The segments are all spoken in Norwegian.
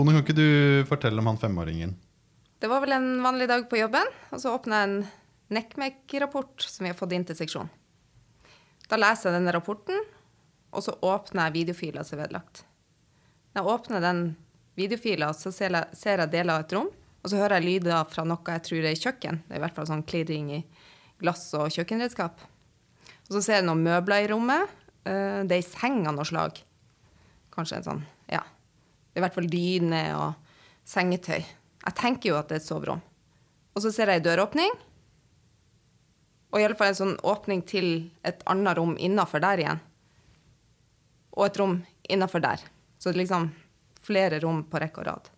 Tone, kan ikke du fortelle om han femåringen? Det var vel en vanlig dag på jobben, og så åpna jeg en NECMEC-rapport som vi har fått inn til seksjonen. Da leser jeg denne rapporten, og så åpner jeg videofiler som er vedlagt. Når jeg åpner den videofila, så ser jeg, ser jeg deler av et rom, og så hører jeg lyder fra noe jeg tror er i kjøkken. Det er i hvert fall sånn klirring i glass og kjøkkenredskap. Og så ser jeg noen møbler i rommet. Eh, Det er ei seng av noe slag. Kanskje en sånn, ja. I hvert fall dyne og sengetøy. Jeg tenker jo at det er et soverom. Og så ser jeg ei døråpning. Og iallfall en sånn åpning til et annet rom innafor der igjen. Og et rom innafor der. Så liksom flere rom på rekke og rad.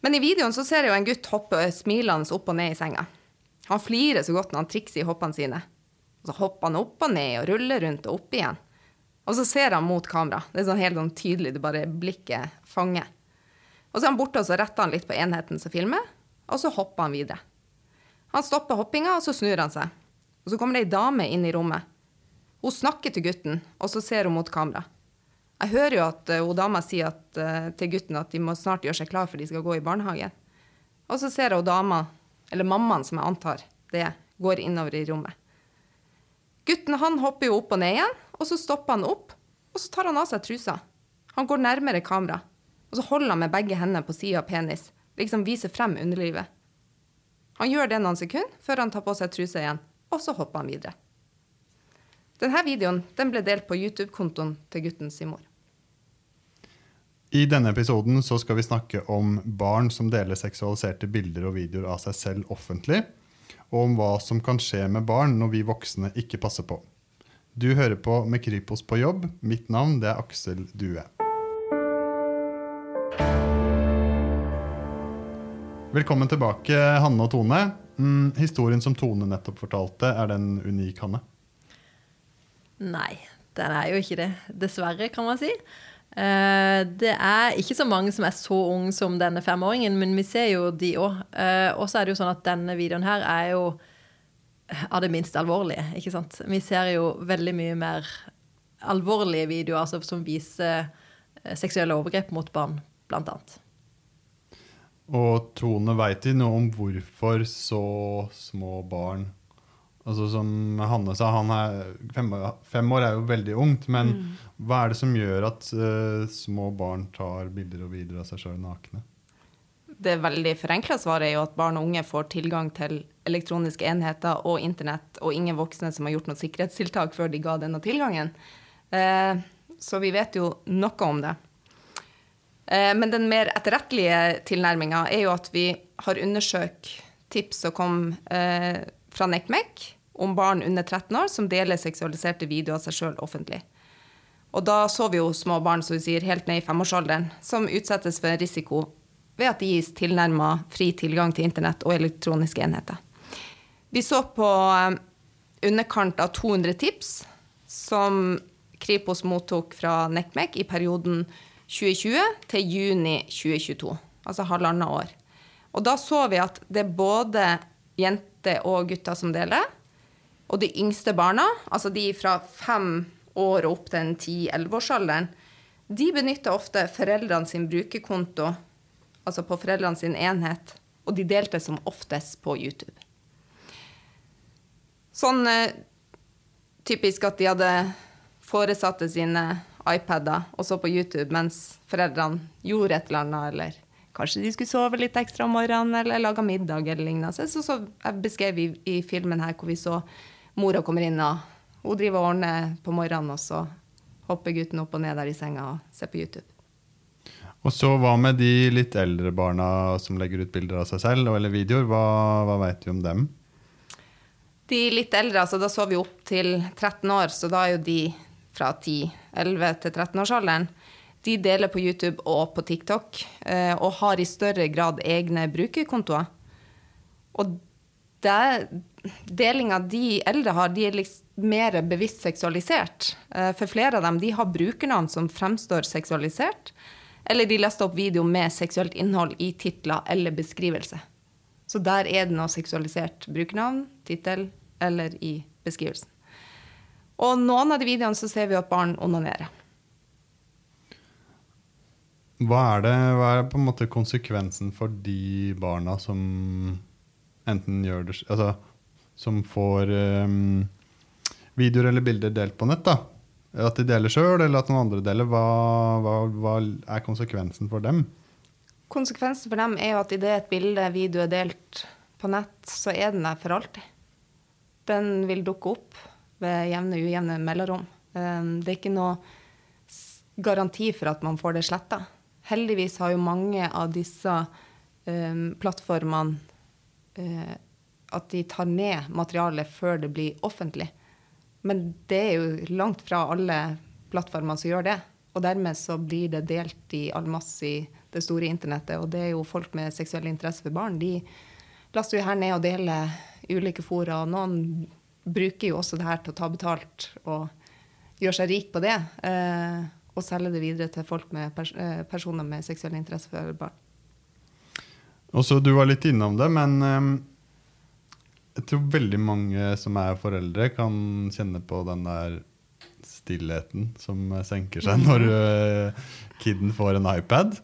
Men i videoen så ser jeg jo en gutt hoppe smilende opp og ned i senga. Han flirer så godt når han trikser i hoppene sine. Og så hopper han opp og ned og ruller rundt og opp igjen. Og så ser han mot kamera. Det er sånn helt sånn tydelig, du bare blikket fanger. Og så er han borte, og så retter han litt på enheten som filmer, og så hopper han videre. Han stopper hoppinga, og så snur han seg. Og så kommer det ei dame inn i rommet. Hun snakker til gutten, og så ser hun mot kamera. Jeg hører jo at uh, hun dama sier at, eh, til gutten at de må snart gjøre seg klar for de skal gå i barnehagen. Og så ser hun dama, eller mammaen som jeg antar det, går innover i rommet. Gutten han hopper jo opp og ned igjen, og så stopper han opp, og så tar han av seg trusa. Han går nærmere kamera, og så holder han med begge hendene på sida av penis, liksom viser frem underlivet. Han gjør det noen sekunder før han tar på seg trusa igjen, og så hopper han videre. Denne videoen den ble delt på YouTube-kontoen til guttens mor. I denne episoden så skal vi snakke om barn som deler seksualiserte bilder og videoer av seg selv offentlig, og om hva som kan skje med barn når vi voksne ikke passer på. Du hører på Med Kripos på jobb. Mitt navn det er Aksel Due. Velkommen tilbake, Hanne og Tone. Mm, historien som Tone nettopp fortalte, er den unik, Hanne? Nei, den er jo ikke det. Dessverre, kan man si. Eh, det er ikke så mange som er så ung som denne femåringen, men vi ser jo de òg. Og så er det jo sånn at denne videoen her er jo av det minst alvorlige, ikke sant. Vi ser jo veldig mye mer alvorlige videoer altså, som viser eh, seksuelle overgrep mot barn, blant annet. Og Tone, veit de noe om hvorfor så små barn Altså Som Hanne sa, han er fem, fem år er jo veldig ungt. Men mm. hva er det som gjør at uh, små barn tar bilder og videoer av seg sjøl nakne? Det veldig forenkla svaret er jo at barn og unge får tilgang til elektroniske enheter og internett, og ingen voksne som har gjort noe sikkerhetstiltak før de ga denne tilgangen. Uh, så vi vet jo noe om det. Uh, men den mer etterrettelige tilnærminga er jo at vi har undersøkt tips som kom fra NECMEC om barn under 13 år som deler seksualiserte videoer av seg sjøl offentlig. Og da så vi jo små barn som vi sier, helt ned i femårsalderen som utsettes for risiko ved at det gis tilnærma fri tilgang til internett og elektroniske enheter. Vi så på eh, underkant av 200 tips som Kripos mottok fra NECMEC i perioden 2020 til juni 2022, altså halvannet år. Og da så vi at det er både jenter og gutter som deler, og de yngste barna, altså de fra fem år og opp til en 10-11-årsalderen, de benytter ofte foreldrene sin brukerkonto, altså på foreldrene sin enhet, og de delte som oftest på YouTube. Sånn eh, typisk at de hadde foresatte sine iPader og så på YouTube mens foreldrene gjorde et eller annet, eller kanskje de skulle sove litt ekstra om morgenen eller lage middag eller lignende. Så, så jeg beskrev i, i filmen her hvor vi så mora kommer inn, og hun driver og ordner på morgenen, og så hopper gutten opp og ned der i senga og ser på YouTube. Og så Hva med de litt eldre barna som legger ut bilder av seg selv eller videoer? Hva, hva vet vi om dem? De litt eldre, altså da så vi opp til 13 år, så da er jo de fra 10, 11 til 13-årsalderen. De deler på YouTube og på TikTok eh, og har i større grad egne brukerkontoer. Og det, delinga de eldre har, de er liksom mer bevisst seksualisert. Eh, for flere av dem de har brukernavn som fremstår seksualisert, eller de laster opp video med seksuelt innhold i titler eller beskrivelse. Så der er det noe seksualisert brukernavn, tittel eller i beskrivelsen. Og noen av de videoene så ser vi at barn onanerer. Hva er, det, hva er på en måte konsekvensen for de barna som enten gjør det Altså som får um, videoer eller bilder delt på nett? da? At de deler sjøl, eller at noen andre deler. Hva, hva, hva er konsekvensen for dem? Konsekvensen for dem er jo at idet et bilde, video er delt på nett, så er den der for alltid. Den vil dukke opp ved jevne ujevne mellomrom. Um, det er ikke noe garanti for at man får det sletta. Heldigvis har jo mange av disse um, plattformene uh, at de tar ned materialet før det blir offentlig. Men det er jo langt fra alle plattformer som gjør det. Og dermed så blir det delt i all masse i det store internettet. Og det er jo folk med seksuell interesse for barn. De laster jo her ned og deler ulike fora. Og noen bruker jo også det her til å ta betalt og gjøre seg rik på det. Eh, og selge det videre til folk med pers eh, personer med seksuell interesse for barn. Også, du var litt innom det, men um, jeg tror veldig mange som er foreldre, kan kjenne på den der stillheten som senker seg når uh, kiden får en iPad.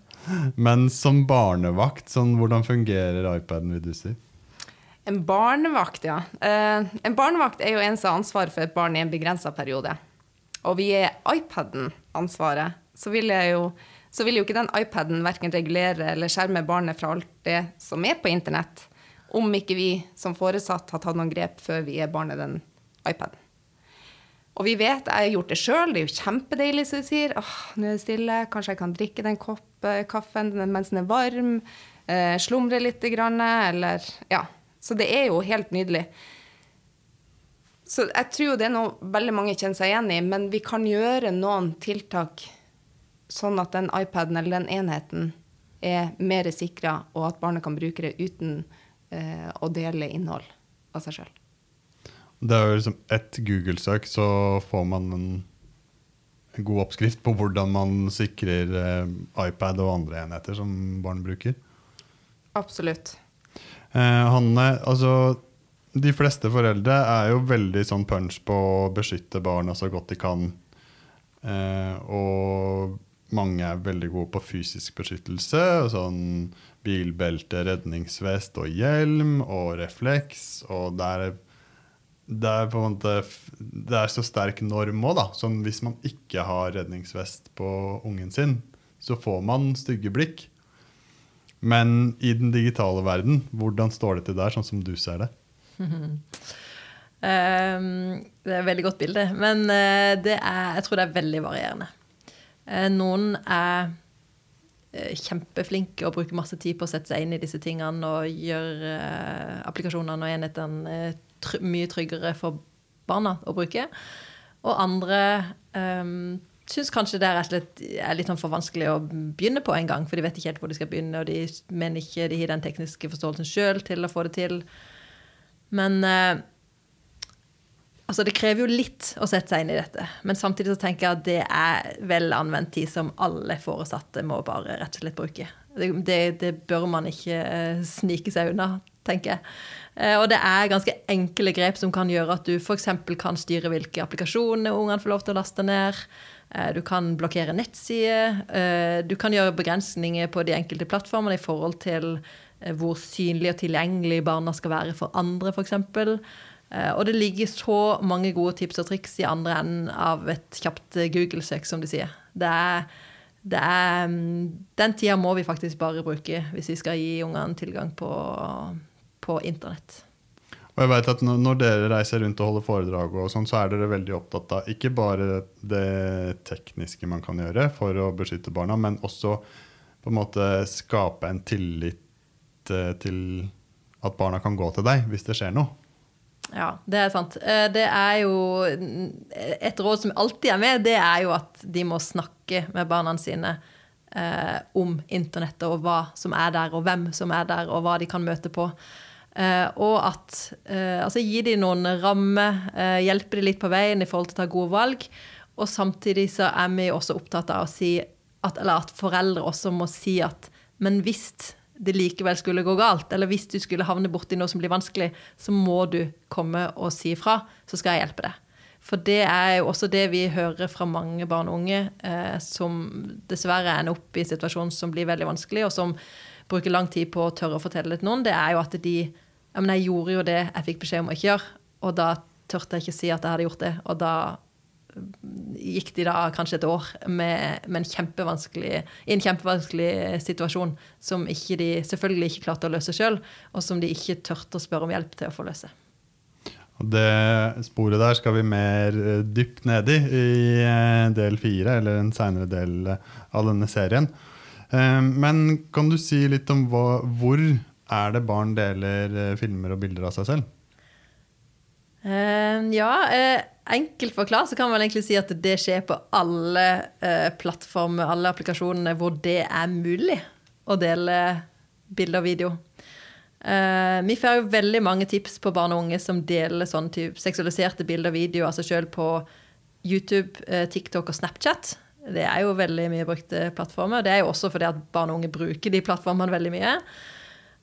Men som barnevakt, sånn, hvordan fungerer iPaden, vil du si? En barnevakt, ja. Uh, en barnevakt er jo en som har ansvar for et barn i en begrensa periode og vi er iPaden-ansvaret, så vil, jo, så vil jo ikke den iPaden verken regulere eller skjerme barnet fra alt det som er på internett, om ikke vi som foresatt har tatt noen grep før vi er barnet den iPaden. Og vi vet, jeg har gjort det sjøl, det er jo kjempedeilig, som du sier. åh, nå er det stille, kanskje jeg kan drikke den kopp eh, kaffen mens den er varm. Eh, slumre litt, grann, eller Ja. Så det er jo helt nydelig. Så jeg tror det er noe veldig mange kjenner seg igjen i, men vi kan gjøre noen tiltak sånn at den iPaden eller den enheten er mer sikra, og at barnet kan bruke det uten eh, å dele innhold av seg sjøl. Det er jo liksom ett Google-søk, så får man en, en, god oppskrift på hvordan man sikrer eh, iPad og andre enheter som barn bruker. Absolutt. Eh, Hanne, altså de fleste foreldre er jo veldig sånn punch på å beskytte barna så godt de kan. Eh, og mange er veldig gode på fysisk beskyttelse. sånn Bilbelte, redningsvest og hjelm og refleks. Og det er, det er på en måte det er så sterk norm òg, da. Sånn hvis man ikke har redningsvest på ungen sin, så får man stygge blikk. Men i den digitale verden, hvordan står det til der, sånn som du ser det? um, det er et veldig godt bilde. Men uh, det er, jeg tror det er veldig varierende. Uh, noen er uh, kjempeflinke og bruker masse tid på å sette seg inn i disse tingene og gjøre applikasjonene og enhetene mye tryggere for barna å bruke. Og andre um, syns kanskje det er, slett, er litt sånn for vanskelig å begynne på en gang, for de vet ikke helt hvor de skal begynne, og de mener ikke de har den tekniske forståelsen sjøl til å få det til. Men eh, altså det krever jo litt å sette seg inn i dette. Men samtidig så tenker jeg at det er vel anvendt tid som alle foresatte må bare rett og slett bruke. Det, det, det bør man ikke eh, snike seg unna, tenker jeg. Eh, og det er ganske enkle grep som kan gjøre at du f.eks. kan styre hvilke applikasjoner ungene får lov til å laste ned. Eh, du kan blokkere nettsider. Du kan gjøre begrensninger på de enkelte plattformene i forhold til hvor synlig og tilgjengelig barna skal være for andre, f.eks. Eh, og det ligger så mange gode tips og triks i andre enden av et kjapt Google-søk, som de sier. Det er, det er, mm, den tida må vi faktisk bare bruke hvis vi skal gi ungene tilgang på, på internett. Og jeg vet at Når dere reiser rundt og holder foredrag, og sånn, så er dere veldig opptatt av ikke bare det tekniske man kan gjøre for å beskytte barna, men også på en måte skape en tillit Eh, til at barna kan gå til deg hvis det skjer noe. Ja, det er sant. Eh, det er jo Et råd som alltid er med, det er jo at de må snakke med barna sine eh, om internettet og hva som er der, og hvem som er der, og hva de kan møte på. Eh, og at eh, Altså gi dem noen rammer, eh, hjelpe dem litt på veien i forhold til å ta gode valg. Og samtidig så er vi også opptatt av å si at, eller at foreldre også må si at men hvis det likevel skulle gå galt, eller hvis du skulle havne borti noe som blir vanskelig, så må du komme og si ifra, så skal jeg hjelpe deg. For det er jo også det vi hører fra mange barn og unge eh, som dessverre ender opp i en situasjon som blir veldig vanskelig, og som bruker lang tid på å tørre å fortelle det til noen. Det er jo at de Ja, men jeg gjorde jo det jeg fikk beskjed om å ikke gjøre, og da turte jeg ikke si at jeg hadde gjort det. Og da gikk de da kanskje et år med, med en i en kjempevanskelig situasjon som de selvfølgelig ikke klarte å løse sjøl, og som de ikke turte å spørre om hjelp til å få løse. Det sporet der skal vi mer eh, dypt ned i i eh, del fire, eller en seinere del eh, av denne serien. Men kan du si litt om hva, hvor er det barn deler filmer og bilder av seg selv? Uh, ja, uh, enkelt forklart så kan man egentlig si at det skjer på alle uh, plattformer, alle applikasjonene hvor det er mulig å dele bilder og video. Uh, vi får jo veldig mange tips på barn og unge som deler sånn type seksualiserte bilder og videoer av seg sjøl på YouTube, uh, TikTok og Snapchat. Det er jo veldig mye brukte plattformer. Det er jo også fordi at barn og unge bruker de plattformene veldig mye.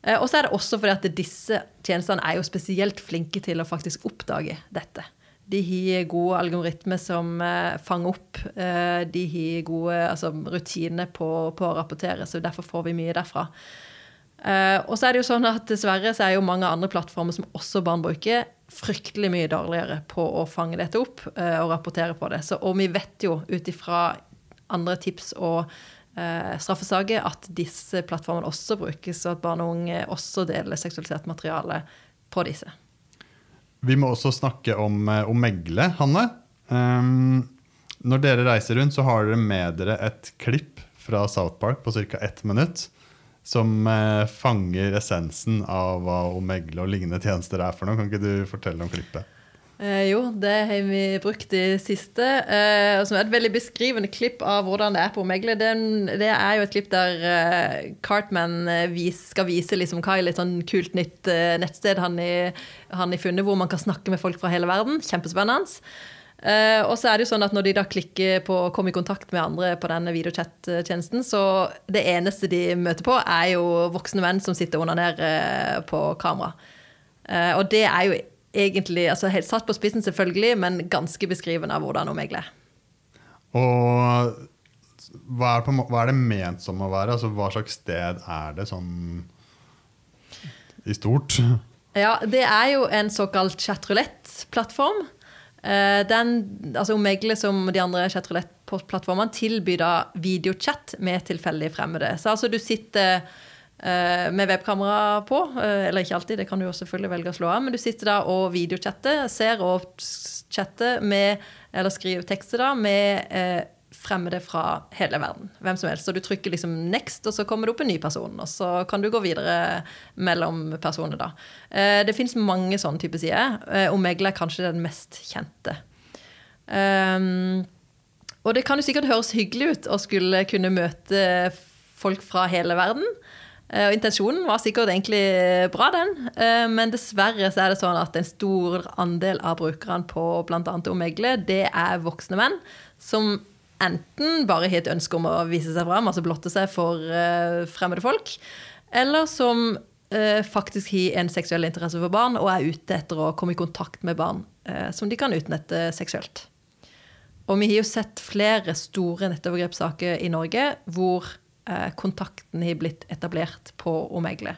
Uh, og så er det også fordi at disse tjenestene er jo spesielt flinke til å faktisk oppdage dette. De har gode algoritmer som fanger opp. de har gode altså, rutiner på, på å rapportere, så derfor får vi mye derfra. Og så er det jo sånn at dessverre så er jo mange andre plattformer som også barn bruker, fryktelig mye dårligere på å fange dette opp og rapportere på det. Så, og vi vet jo ut ifra andre tips og straffesaker at disse plattformene også brukes, og at barn og unge også deler seksualisert materiale på disse. Vi må også snakke om, å megle, Hanne. Um, når dere reiser rundt, så har dere med dere et klipp fra South Park på ca. ett minutt som eh, fanger essensen av hva Omegle og lignende tjenester er for noe. Kan ikke du fortelle om klippet? Eh, jo, det har vi brukt i siste. Eh, som er et veldig beskrivende klipp av hvordan det er på Omegle. Det, det er jo et klipp der eh, Cartman eh, vis, skal vise liksom hva er litt sånn kult nytt eh, nettsted han har funnet, hvor man kan snakke med folk fra hele verden. Kjempespennende. Uh, og så er det jo sånn at Når de da klikker på å komme i kontakt med andre på denne videochat-tjenesten, så det eneste de møter på, er jo voksne menn som sitter ned uh, på kamera. Uh, og det er jo egentlig altså helt satt på spissen, selvfølgelig, men ganske beskrivende av hvordan Omegle er. Og hva er, på, hva er, det ment som å være? Altså, hva slags sted er det sånn i stort? Ja, det er jo en såkalt chatroulette-plattform. Eh, den, altså Omegle, som de andre chatroulette-plattformene, tilbyr da videochat med tilfeldig fremmede. Så altså du sitter med webkamera på, uh, eller ikke alltid, det kan du jo selvfølgelig velge å slå av, men du sitter da og videochatter, ser og chatter med, eller skriver tekster da, med uh, fremmede fra hele verden. Hvem som helst. Så du trykker liksom 'next', og så kommer det opp en ny person. Og så kan du gå videre mellom personer, da. Eh, det fins mange sånne typer sider. Eh, Omegle er kanskje den mest kjente. Um, og det kan jo sikkert høres hyggelig ut å skulle kunne møte folk fra hele verden. Uh, og intensjonen var sikkert egentlig bra, den. Uh, men dessverre så er det sånn at en stor andel av brukerne på bl.a. Omegle, det er voksne menn som enten bare har et ønske om å vise seg fram, altså blotte seg for fremmede folk, eller som faktisk har en seksuell interesse for barn og er ute etter å komme i kontakt med barn som de kan utnytte seksuelt. Og vi har jo sett flere store nettovergrepssaker i Norge hvor kontakten har blitt etablert på Omegle.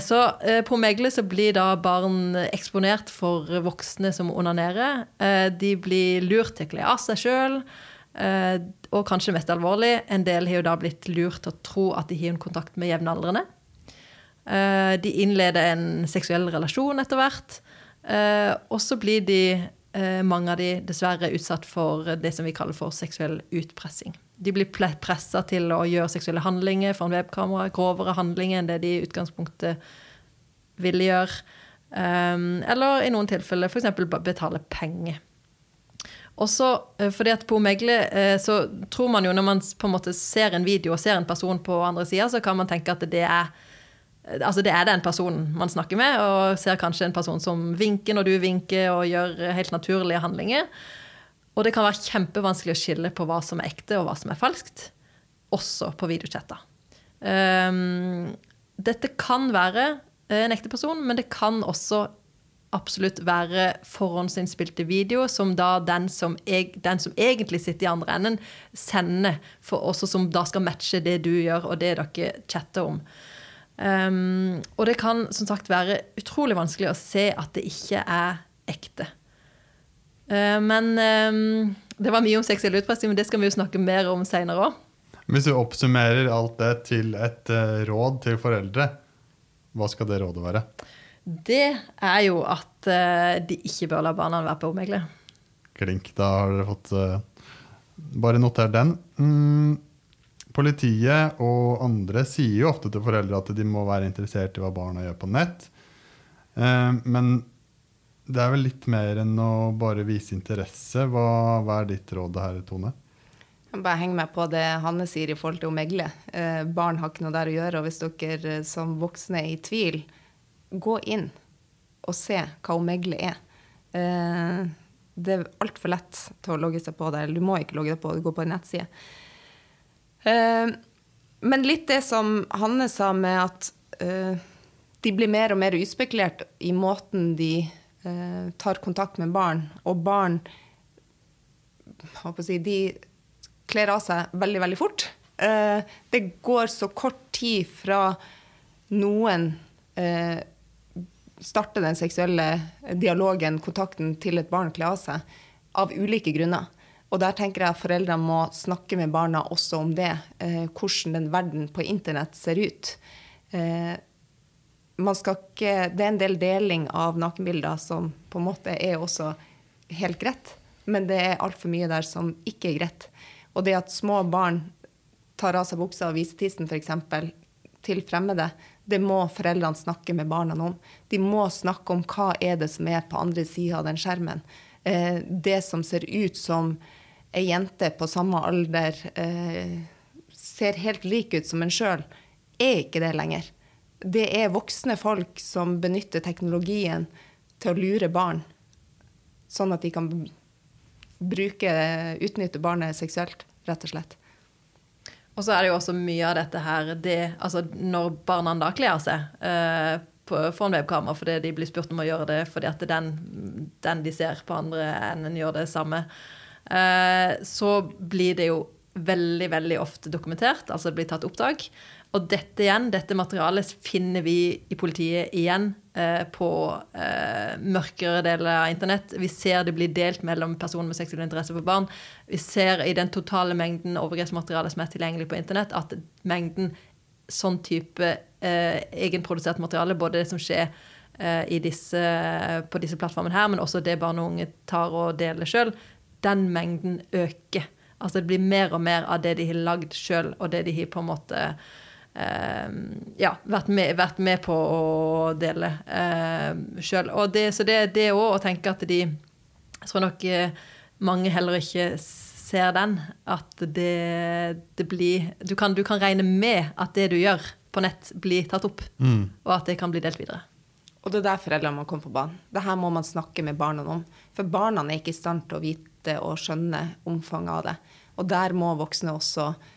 Så på Megle så blir da barn eksponert for voksne som onanerer. De blir lurt til å kle av seg sjøl. Eh, og kanskje mest alvorlig, en del har jo da blitt lurt til å tro at de har en kontakt med jevnaldrende. Eh, de innleder en seksuell relasjon etter hvert. Eh, og så blir de, mange av de dessverre utsatt for det som vi kaller for seksuell utpressing. De blir pressa til å gjøre seksuelle handlinger foran webkamera, grovere handlinger enn det de i utgangspunktet ville gjøre. Eller i noen tilfeller f.eks. betale penger. Også eh, fordi at på Megle eh, så tror man jo når man på en måte ser en video og ser en person på andre sida, så kan man tenke at det er eh, Altså det er den personen man snakker med, og ser kanskje en person som vinker når du vinker, og gjør helt naturlige handlinger. Og det kan være kjempevanskelig å skille på hva som er ekte, og hva som er falskt. Også på videochatter. Um, dette kan være en ekte person, men det kan også absolutt være forhåndsinnspilte video, som da den som, eg, den som egentlig sitter i andre enden, sender, for også som da skal matche det du gjør, og det dere chatter om. Um, og det kan som sagt være utrolig vanskelig å se at det ikke er ekte. Uh, men um, det var mye om seksuell utpressing, men det skal vi jo snakke mer om seinere òg. Hvis du oppsummerer alt det til et uh, råd til foreldre, hva skal det rådet være? Det er jo at uh, de ikke bør la barna være på omegler. Klink. Da har dere fått Bare noter den. Mm, politiet og andre sier jo ofte til foreldre at de må være interessert i hva barna gjør på nett. men det er vel litt mer enn å bare vise interesse. Hva, hva er ditt råd her, Tone? Bare heng meg på det Hanne sier i forhold til å megle. Eh, barn har ikke noe der å gjøre. Og hvis dere eh, som voksne er i tvil, gå inn og se hva å megle er. Eh, det er altfor lett til å logge seg på der. Du må ikke logge deg på, du går på en nettside. Eh, men litt det som Hanne sa med at eh, de blir mer og mer uspekulert i måten de eh, tar kontakt med barn, og barn si, de kler av seg veldig, veldig fort. Eh, det går så kort tid fra noen eh, starter den seksuelle dialogen, kontakten, til et barn kler av seg, av ulike grunner. Og der tenker jeg at foreldrene må snakke med barna også om det. Eh, hvordan den verden på internett ser ut. Eh, ikke, det er en del deling av nakenbilder som på en måte er også helt greit, men det er altfor mye der som ikke er greit. Og det at små barn tar av seg buksa og viser tissen f.eks. til fremmede, det må foreldrene snakke med barna om. De må snakke om hva er det som er på andre sida av den skjermen. Eh, det som ser ut som ei jente på samme alder eh, ser helt lik ut som en sjøl, er ikke det lenger det er voksne folk som benytter teknologien til å lure barn, sånn at de kan bruke, utnytte barnet seksuelt, rett og slett. Og så er det jo også mye av dette her det, altså Når barna da kler seg eh, foran webkamera fordi de blir spurt om å gjøre det fordi at den, den de ser på andre enden, gjør det samme, eh, så blir det jo veldig, veldig ofte dokumentert. Altså det blir tatt opptak. Og dette igjen, dette materialet finner vi i politiet igjen eh, på eh, mørkere deler av internett. Vi ser det blir delt mellom personer med seksuell interesse for barn. Vi ser i den totale mengden overgrepsmateriale som er tilgjengelig på internett, at mengden sånn type eh, egenprodusert materiale, både det som skjer eh, disse, på disse plattformene her, men også det barn og unge tar og deler sjøl, den mengden øker. Altså det blir mer og mer av det de har lagd sjøl, og det de har på en måte ja, vært med, vært med, på å dele uh, sjøl. Så det, det òg å tenke at de Jeg tror nok uh, mange heller ikke ser den. At det, det blir du kan, du kan, regne med at det du gjør på nett, blir tatt opp. Mm. Og at det kan bli delt videre. Og det er der foreldrene må komme på banen. Det her må man snakke med barna om. For barna er ikke i stand til å vite og skjønne omfanget av det. Og der må voksne også Eh,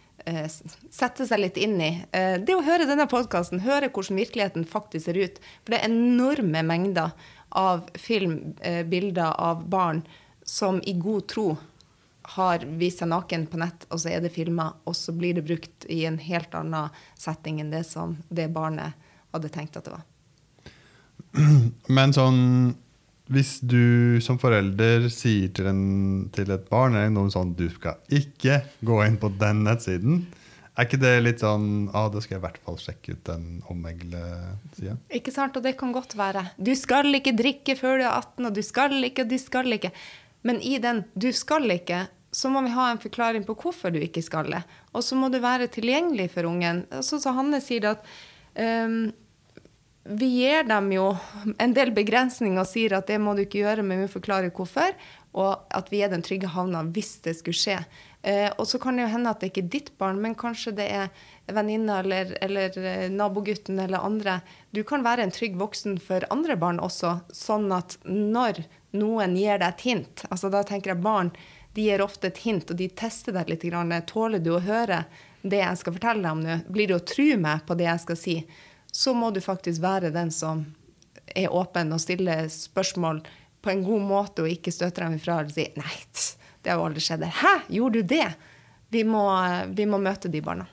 sette seg litt inn i. Eh, det å høre denne podkasten, høre hvordan virkeligheten faktisk ser ut. For det er enorme mengder av film, eh, bilder av barn som i god tro har vist seg naken på nett, og så er det filma, og så blir det brukt i en helt annen setting enn det som det barnet hadde tenkt at det var. Men sånn hvis du som forelder sier til, en, til et barn eller noe sånn du skal ikke gå inn på den nettsiden, er ikke det litt sånn ah, da skal jeg i hvert fall sjekke ut den omegle-sida? Ikke sant, og det kan godt være. Du skal ikke drikke før du er 18, og du skal ikke, og du skal ikke. Men i den 'du skal ikke', så må vi ha en forklaring på hvorfor du ikke skal det. Og så må du være tilgjengelig for ungen. Sånn som Hanne sier det at um, vi gir dem jo en del begrensninger og sier at det må du ikke gjøre, men vi forklarer hvorfor. Og at vi er den trygge havna hvis det skulle skje. Eh, og så kan det jo hende at det ikke er ditt barn, men kanskje det er venninna eller, eller eh, nabogutten eller andre. Du kan være en trygg voksen for andre barn også, sånn at når noen gir deg et hint altså Da tenker jeg barn de gir ofte et hint, og de tester deg litt. Tåler du å høre det jeg skal fortelle deg om nå? Blir du å tro meg på det jeg skal si? Så må du faktisk være den som er åpen og stiller spørsmål på en god måte og ikke støter dem ifra og sier 'nei, det har jo aldri skjedd'. Hæ, gjorde du det? Vi må, vi må møte de barna.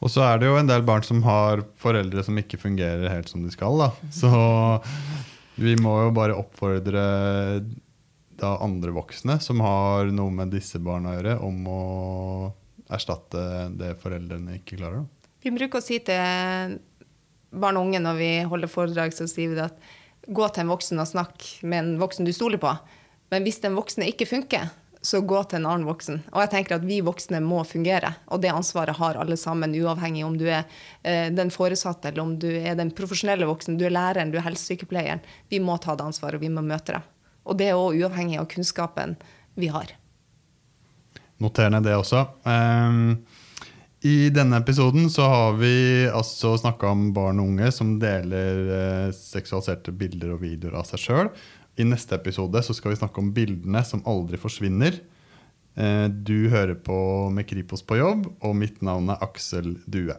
Og så er det jo en del barn som har foreldre som ikke fungerer helt som de skal. Da. Så vi må jo bare oppfordre da andre voksne som har noe med disse barna å gjøre, om å erstatte det foreldrene ikke klarer. Da. Vi bruker å si til barn og unge når vi holder foredrag, så sier vi at gå til en voksen og snakk med en voksen du stoler på. Men hvis den voksne ikke funker, så gå til en annen voksen. Og jeg tenker at vi voksne må fungere. Og det ansvaret har alle sammen, uavhengig om du er eh, den foresatte, eller om du er den profesjonelle voksen, du er læreren, du er helsesykepleieren. Vi må ta det ansvaret, og vi må møte det. Og det er òg uavhengig av kunnskapen vi har. Noter ned det også. Um, I denne episoden så har vi altså snakka om barn og unge som deler uh, seksualiserte bilder og videoer av seg sjøl. I neste episode så skal vi snakke om bildene som aldri forsvinner. Eh, du hører på med Kripos på jobb, og mitt navn er Aksel Due.